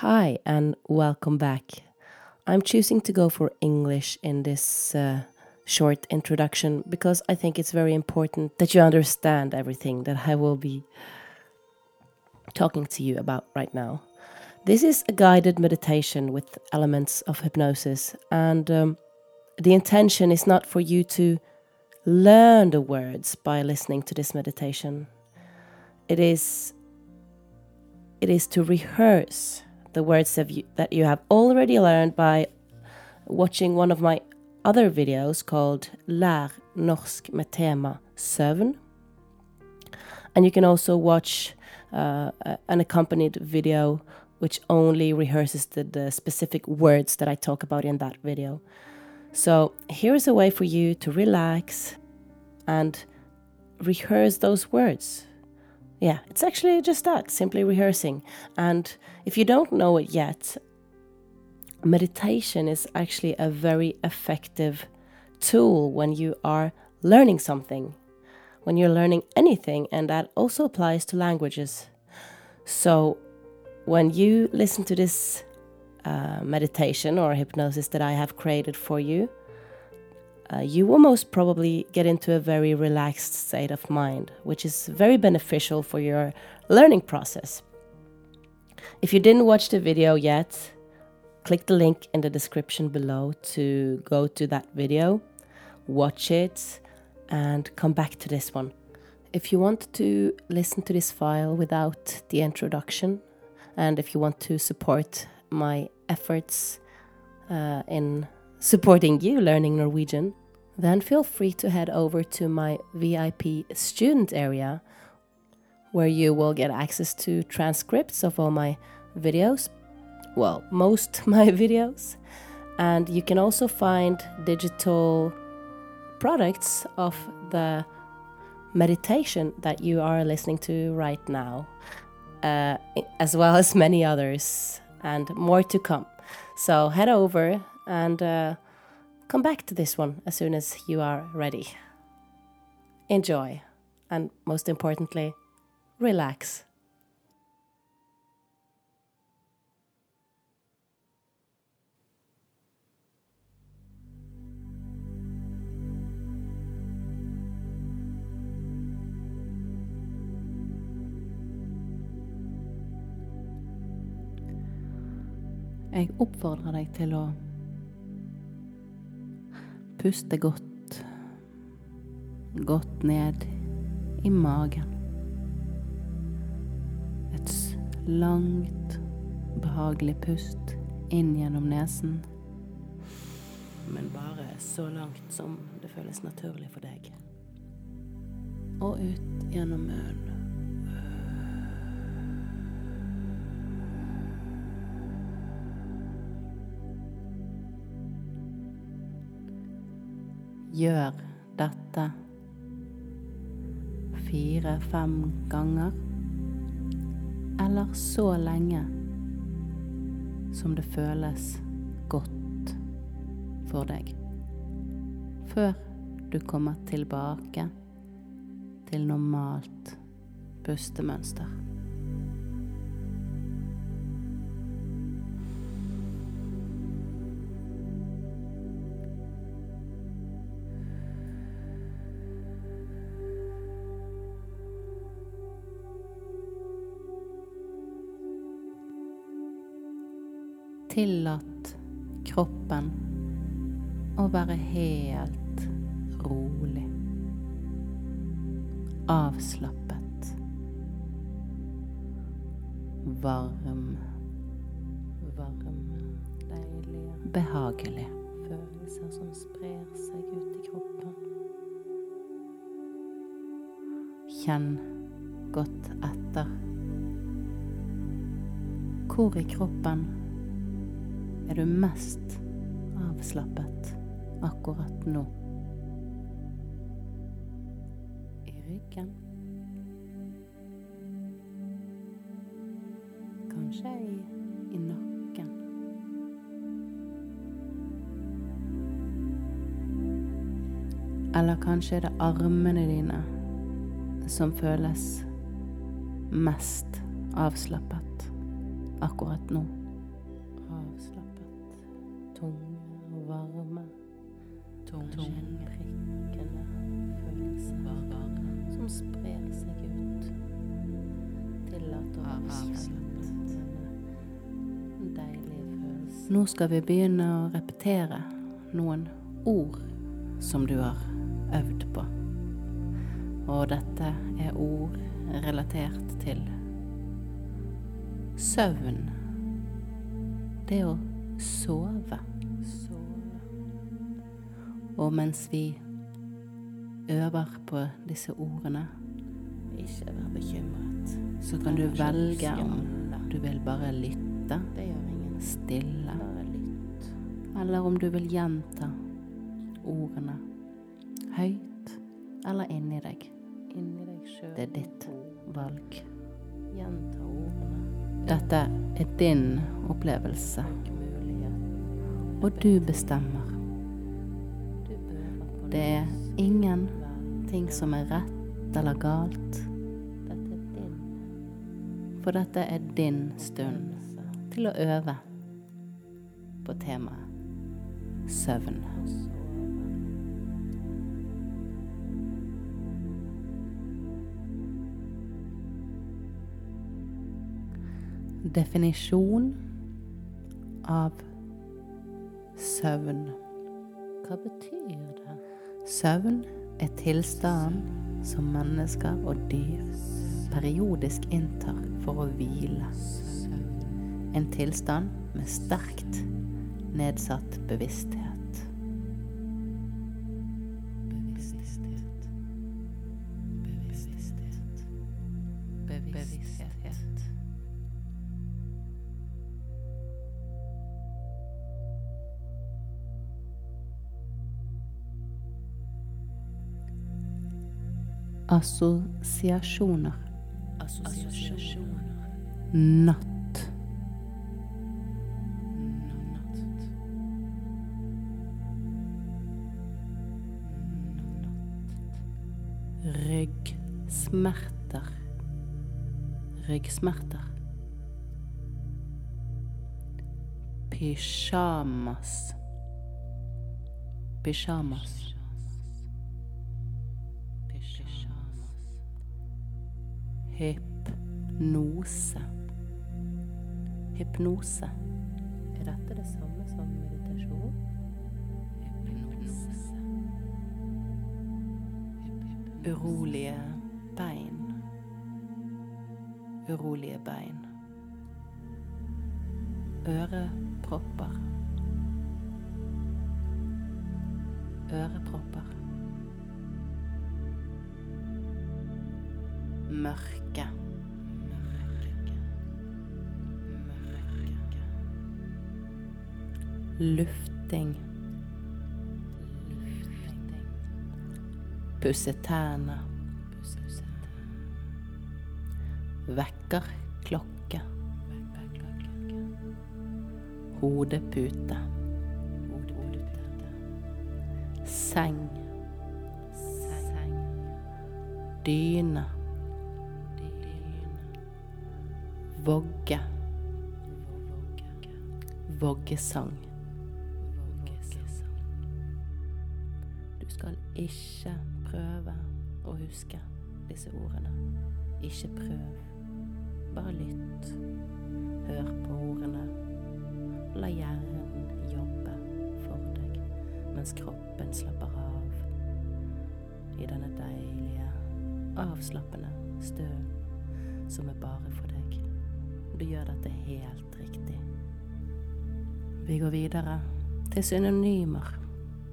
Hi, and welcome back. I'm choosing to go for English in this uh, short introduction because I think it's very important that you understand everything that I will be talking to you about right now. This is a guided meditation with elements of hypnosis, and um, the intention is not for you to learn the words by listening to this meditation. It is it is to rehearse the words that you, that you have already learned by watching one of my other videos called Lær norsk med tema. And you can also watch uh, an accompanied video which only rehearses the, the specific words that I talk about in that video. So here's a way for you to relax and rehearse those words. Yeah, it's actually just that, simply rehearsing. And if you don't know it yet, meditation is actually a very effective tool when you are learning something, when you're learning anything, and that also applies to languages. So, when you listen to this uh, meditation or hypnosis that I have created for you, uh, you will most probably get into a very relaxed state of mind, which is very beneficial for your learning process. If you didn't watch the video yet, click the link in the description below to go to that video, watch it, and come back to this one. If you want to listen to this file without the introduction, and if you want to support my efforts uh, in supporting you learning Norwegian, then feel free to head over to my VIP student area where you will get access to transcripts of all my videos, well, most my videos, and you can also find digital products of the meditation that you are listening to right now, uh, as well as many others, and more to come. So head over and uh, come back to this one as soon as you are ready. Enjoy, and most importantly, relax. Jeg oppfordrer deg til å puste godt, godt ned i magen. Et langt, behagelig pust inn gjennom nesen. Men bare så langt som det føles naturlig for deg. Og ut gjennom munnen. Gjør dette fire-fem ganger, eller så lenge som det føles godt for deg, før du kommer tilbake til normalt pustemønster. Tillat kroppen å være helt rolig. Avslappet. Varm. Varm. Deilig. Behagelig. Følelser som sprer seg ut i kroppen. Kjenn godt etter. Hvor i kroppen er du mest avslappet akkurat nå? I ryggen? Kanskje i, i nakken? Eller kanskje er det armene dine som føles mest avslappet akkurat nå? Avslappet. Tunge og varme. Prikkende følelser som sprer seg ut. Tillater avslappet. En deilig følelse. Nå skal vi begynne å repetere noen ord som du har øvd på. Og dette er ord relatert til søvn. Det å sove. Og mens vi øver på disse ordene, Ikke vær bekymret. så kan du velge om du vil bare lytte Det gjør ingen. stille, eller om du vil gjenta ordene høyt eller inni deg. Det er ditt valg. Dette er din opplevelse, og du bestemmer. Det er ingen ting som er rett eller galt, for dette er din stund til å øve på temaet søvn. Definisjon av søvn. Hva betyr? Søvn er tilstanden som mennesker og dyr periodisk inntar for å hvile. En tilstand med sterkt nedsatt bevissthet. Assosiasjoner. Natt. Ryggsmerter. Ryggsmerter. Pysjamas. Pysjamas. Hypnose. Hypnose. Er dette det samme som meditasjon? Hypnose. Urolige bein. Urolige bein. Ørepropper. Ørepropper. Mørke. Lufting. Pusse tærne. Vekkerklokke. Hodepute. Seng. Dyne. Vogge. Voggesang. Du skal ikke prøve å huske disse ordene. Ikke prøv. Bare lytt. Hør på ordene. La hjernen jobbe for deg mens kroppen slapper av i denne deilige, avslappende støen som er bare for deg. Du gjør dette helt riktig. Vi går videre til synonymer.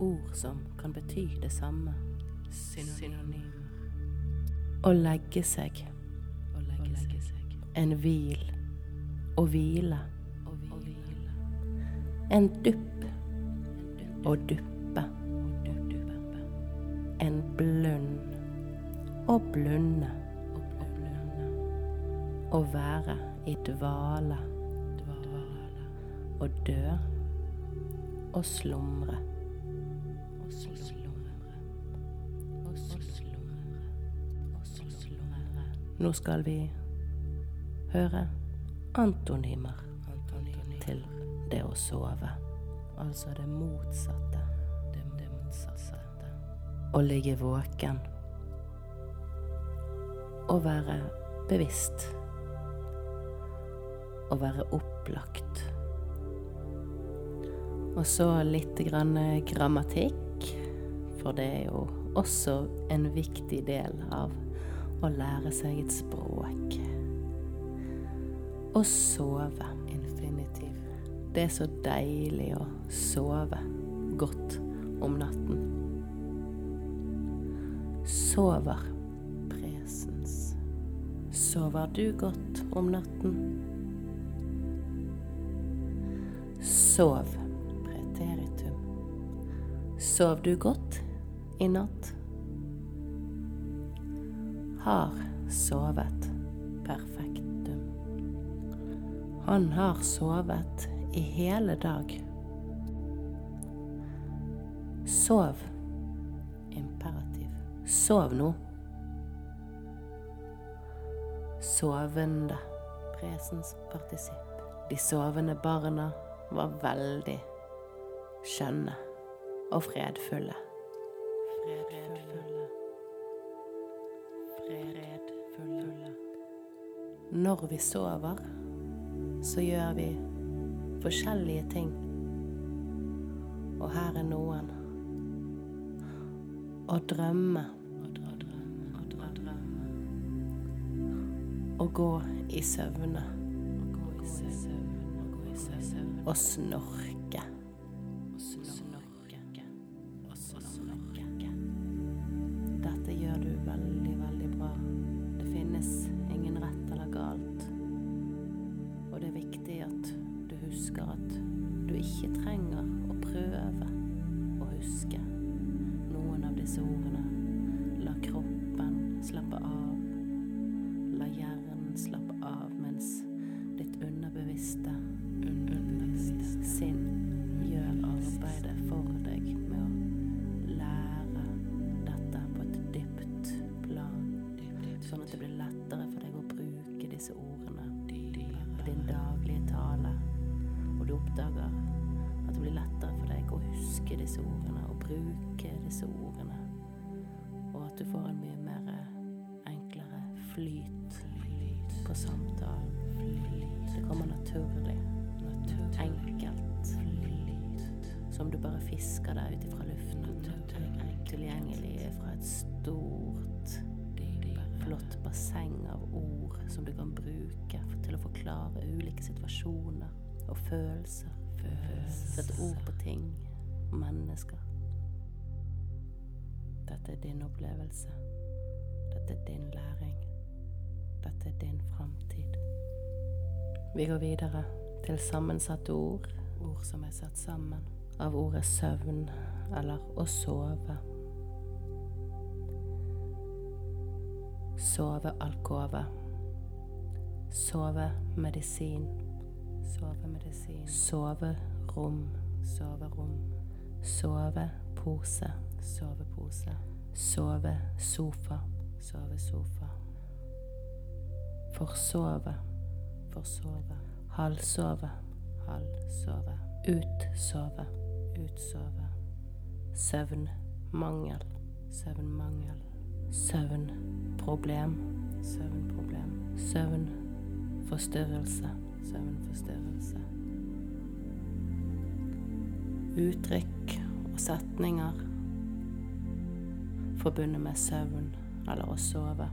Ord som kan bety det samme. Synonymer. Å legge seg. En hvil. Å hvile. En dupp. Å duppe. En blund. Å blunde. Å være i dvale. Å dø. Å slumre. Nå skal vi høre antonymer til det å sove. Altså det motsatte. Det, det motsatte. Å ligge våken. Å være bevisst. Å være opplagt. Og så litt grann grammatikk, for det er jo også en viktig del av å lære seg et språk. Å sove. Infinitiv. Det er så deilig å sove godt om natten. Sover. Presens. Sover du godt om natten? Sov. Preteritum. Sov du godt i natt? Har sovet. Perfektum. Han har sovet i hele dag. Sov. Imperativ. Sov nå. Sovende. Presens partisipp. De sovende barna var veldig skjønne og fredfulle. Fredfulle. Fredfulle. Når vi sover, så gjør vi forskjellige ting. Og her er noen. Å drømme. Å gå i søvne. Å snorke. Dette gjør du veldig, veldig bra. Det finnes ingen rett eller galt. Og det er viktig at du husker at du ikke trenger å prøve å huske noen av disse ordene. La kroppen slappe av. disse ordene. Og at du får en mye mer enklere flyt på samtalen. Det kommer naturlig. Enkelt. Som du bare fisker deg ut ifra luften. Tilgjengelig fra et stort, flott basseng av ord som du kan bruke til å forklare ulike situasjoner og følelser. Sette ord på ting mennesker. Dette er din opplevelse. Dette er din læring. Dette er din framtid. Vi går videre til sammensatte ord. Ord som er satt sammen av ordet søvn eller å sove. Sovealkove. Sovemedisin. Sovemedisin. Soverom. Soverom. Sovepose. Sovepose. Sovesofa. Sovesofa. Forsove. Forsove. Halvsove. Halvsove. Utsove. Utsove. Søvnmangel. Søvnmangel. Søvnproblem. Søvnproblem. Søvnforstyrrelse. Søvnforstyrrelse. Uttrykk og setninger forbundet med søvn eller å sove.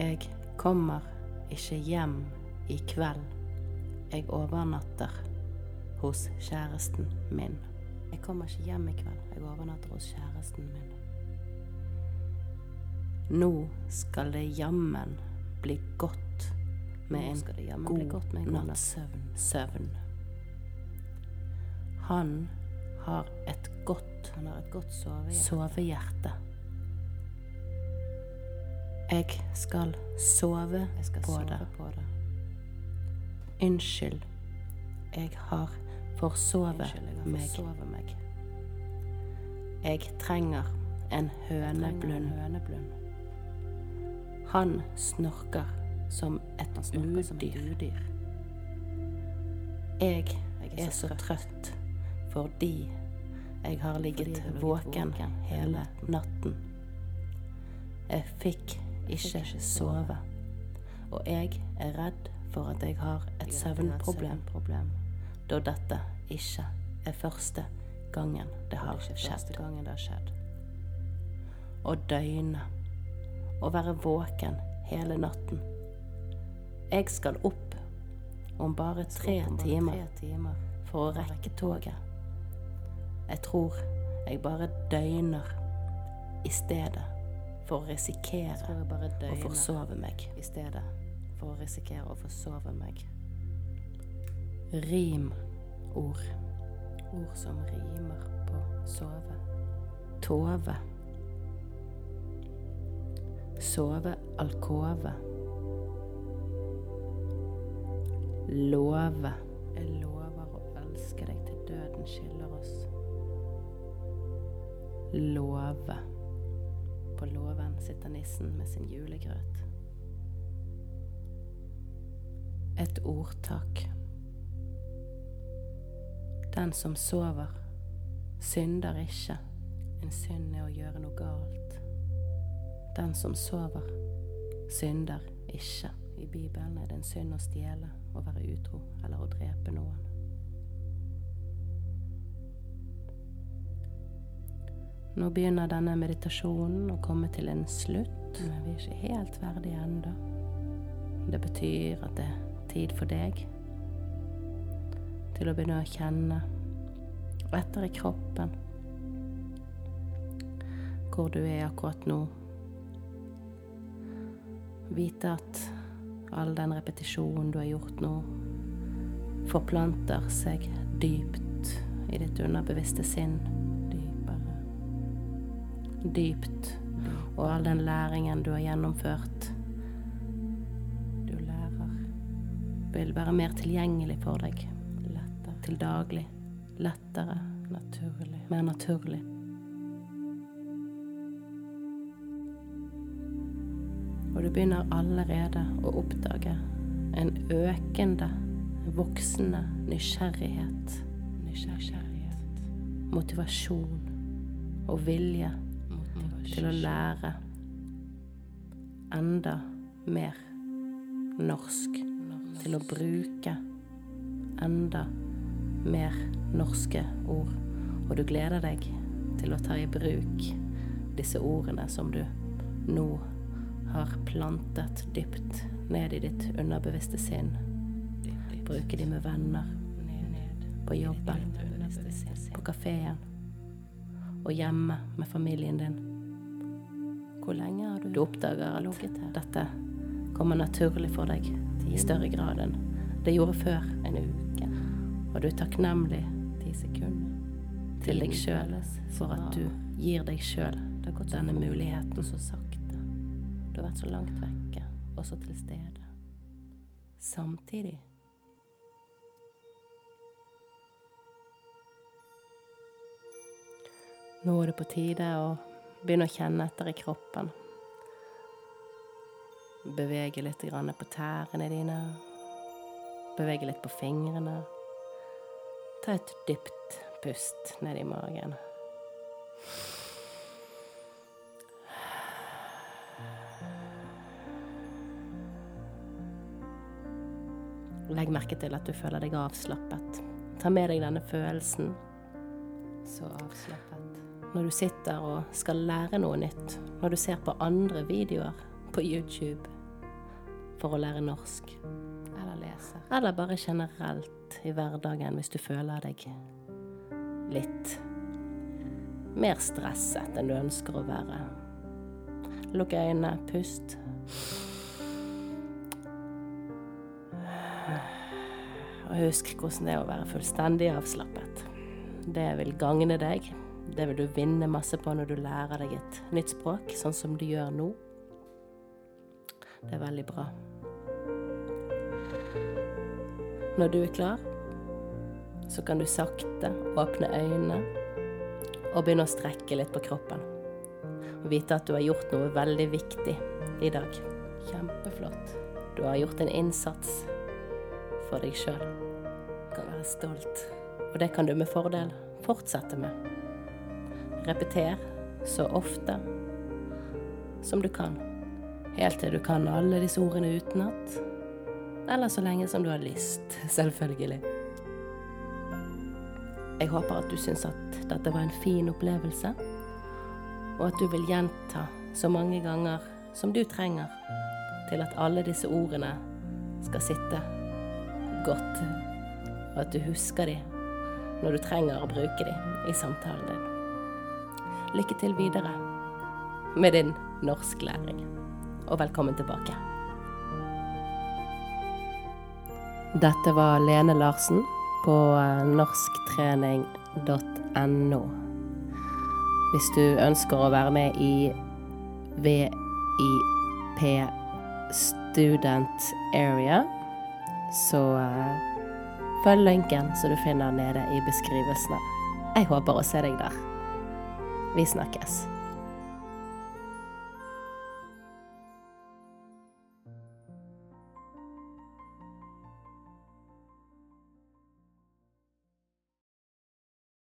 Jeg kommer ikke hjem i kveld. Jeg overnatter hos kjæresten min. Jeg kommer ikke hjem i kveld. Jeg overnatter hos kjæresten min. Nå skal det jammen bli godt med en god natts søvn. søvn. Han har et godt, har et godt sovehjerte. sovehjerte. Jeg skal sove, Jeg skal på, sove det. på det. Unnskyld. Jeg har forsovet meg. meg. Jeg trenger en høneblund. Han snorker som et som udyr. udyr. Jeg er så trøtt fordi jeg har ligget våken hele natten. Jeg fikk ikke sove, og jeg er redd for at jeg har et søvnproblem, da dette ikke er første gangen det har skjedd. Å døgne, å være våken hele natten. Jeg skal opp om bare Tre timer. for å rekke toget. Jeg tror jeg bare døgner i stedet for å risikere å forsove meg. i stedet for å risikere å forsove meg. Rimord. Ord som rimer på sove. Tove. Sove alkove. Love. Jeg lover å elske deg til døden skiller oss. Love. På låven sitter nissen med sin julegrøt. Et ordtak. Den som sover, synder ikke. En synd er å gjøre noe galt. Den som sover, synder ikke. I Bibelen er det en synd å stjele, å være utro eller å drepe noen. Nå begynner denne meditasjonen å komme til en slutt. Men vi er ikke helt ferdige ennå. Det betyr at det er tid for deg til å begynne å kjenne etter i kroppen hvor du er akkurat nå. Vite at all den repetisjonen du har gjort nå, forplanter seg dypt i ditt underbevisste sinn. Dypt. Og all den læringen du har gjennomført, Du lærer vil være mer tilgjengelig for deg lettere, til daglig. Lettere, naturlig. mer naturlig. Og du begynner allerede å oppdage en økende, voksende nysgjerrighet, Nysgjerrighet. motivasjon og vilje til å lære enda mer norsk. Til å bruke enda mer norske ord. Og du gleder deg til å ta i bruk disse ordene som du nå har plantet dypt ned i ditt underbevisste sinn. Bruke de med venner, på jobben, på kafeen og hjemme med familien din. Hvor lenge har du Du oppdager at dette kommer naturlig for deg i større grad enn det gjorde før. En uke? Og du er takknemlig til deg sjøl for at du gir deg sjøl denne muligheten. så sakte. Du har vært så langt vekke, og så til stede. Samtidig Nå er det på tide å begynne å kjenne etter i kroppen. Bevege litt på tærne dine. Bevege litt på fingrene. Ta et dypt pust ned i magen. Legg merke til at du føler deg avslappet. Ta med deg denne følelsen Så avslappet. Når du sitter og skal lære noe nytt. Når du ser på andre videoer på YouTube for å lære norsk. Eller leser. Eller bare generelt i hverdagen hvis du føler deg litt mer stresset enn du ønsker å være. Lukk øynene, pust. Og husk hvordan det er å være fullstendig avslappet. Det vil gagne deg. Det vil du vinne masse på når du lærer deg et nytt språk, sånn som du gjør nå. Det er veldig bra. Når du er klar, så kan du sakte åpne øynene og begynne å strekke litt på kroppen. Og vite at du har gjort noe veldig viktig i dag. Kjempeflott. Du har gjort en innsats for deg sjøl. Du kan være stolt, og det kan du med fordel fortsette med. Repeter så ofte som du kan, helt til du kan alle disse ordene utenat. Eller så lenge som du har lyst, selvfølgelig. Jeg håper at du syns at dette var en fin opplevelse, og at du vil gjenta så mange ganger som du trenger til at alle disse ordene skal sitte godt, og at du husker de når du trenger å bruke de i samtalen din. Lykke til videre med din norsklæring, og velkommen tilbake. Dette var Lene Larsen på eh, norsktrening.no. Hvis du ønsker å være med i VIP Student Area, så uh, følg linken som du finner nede i beskrivelsene. Jeg håper å se deg der. Vi snakkes.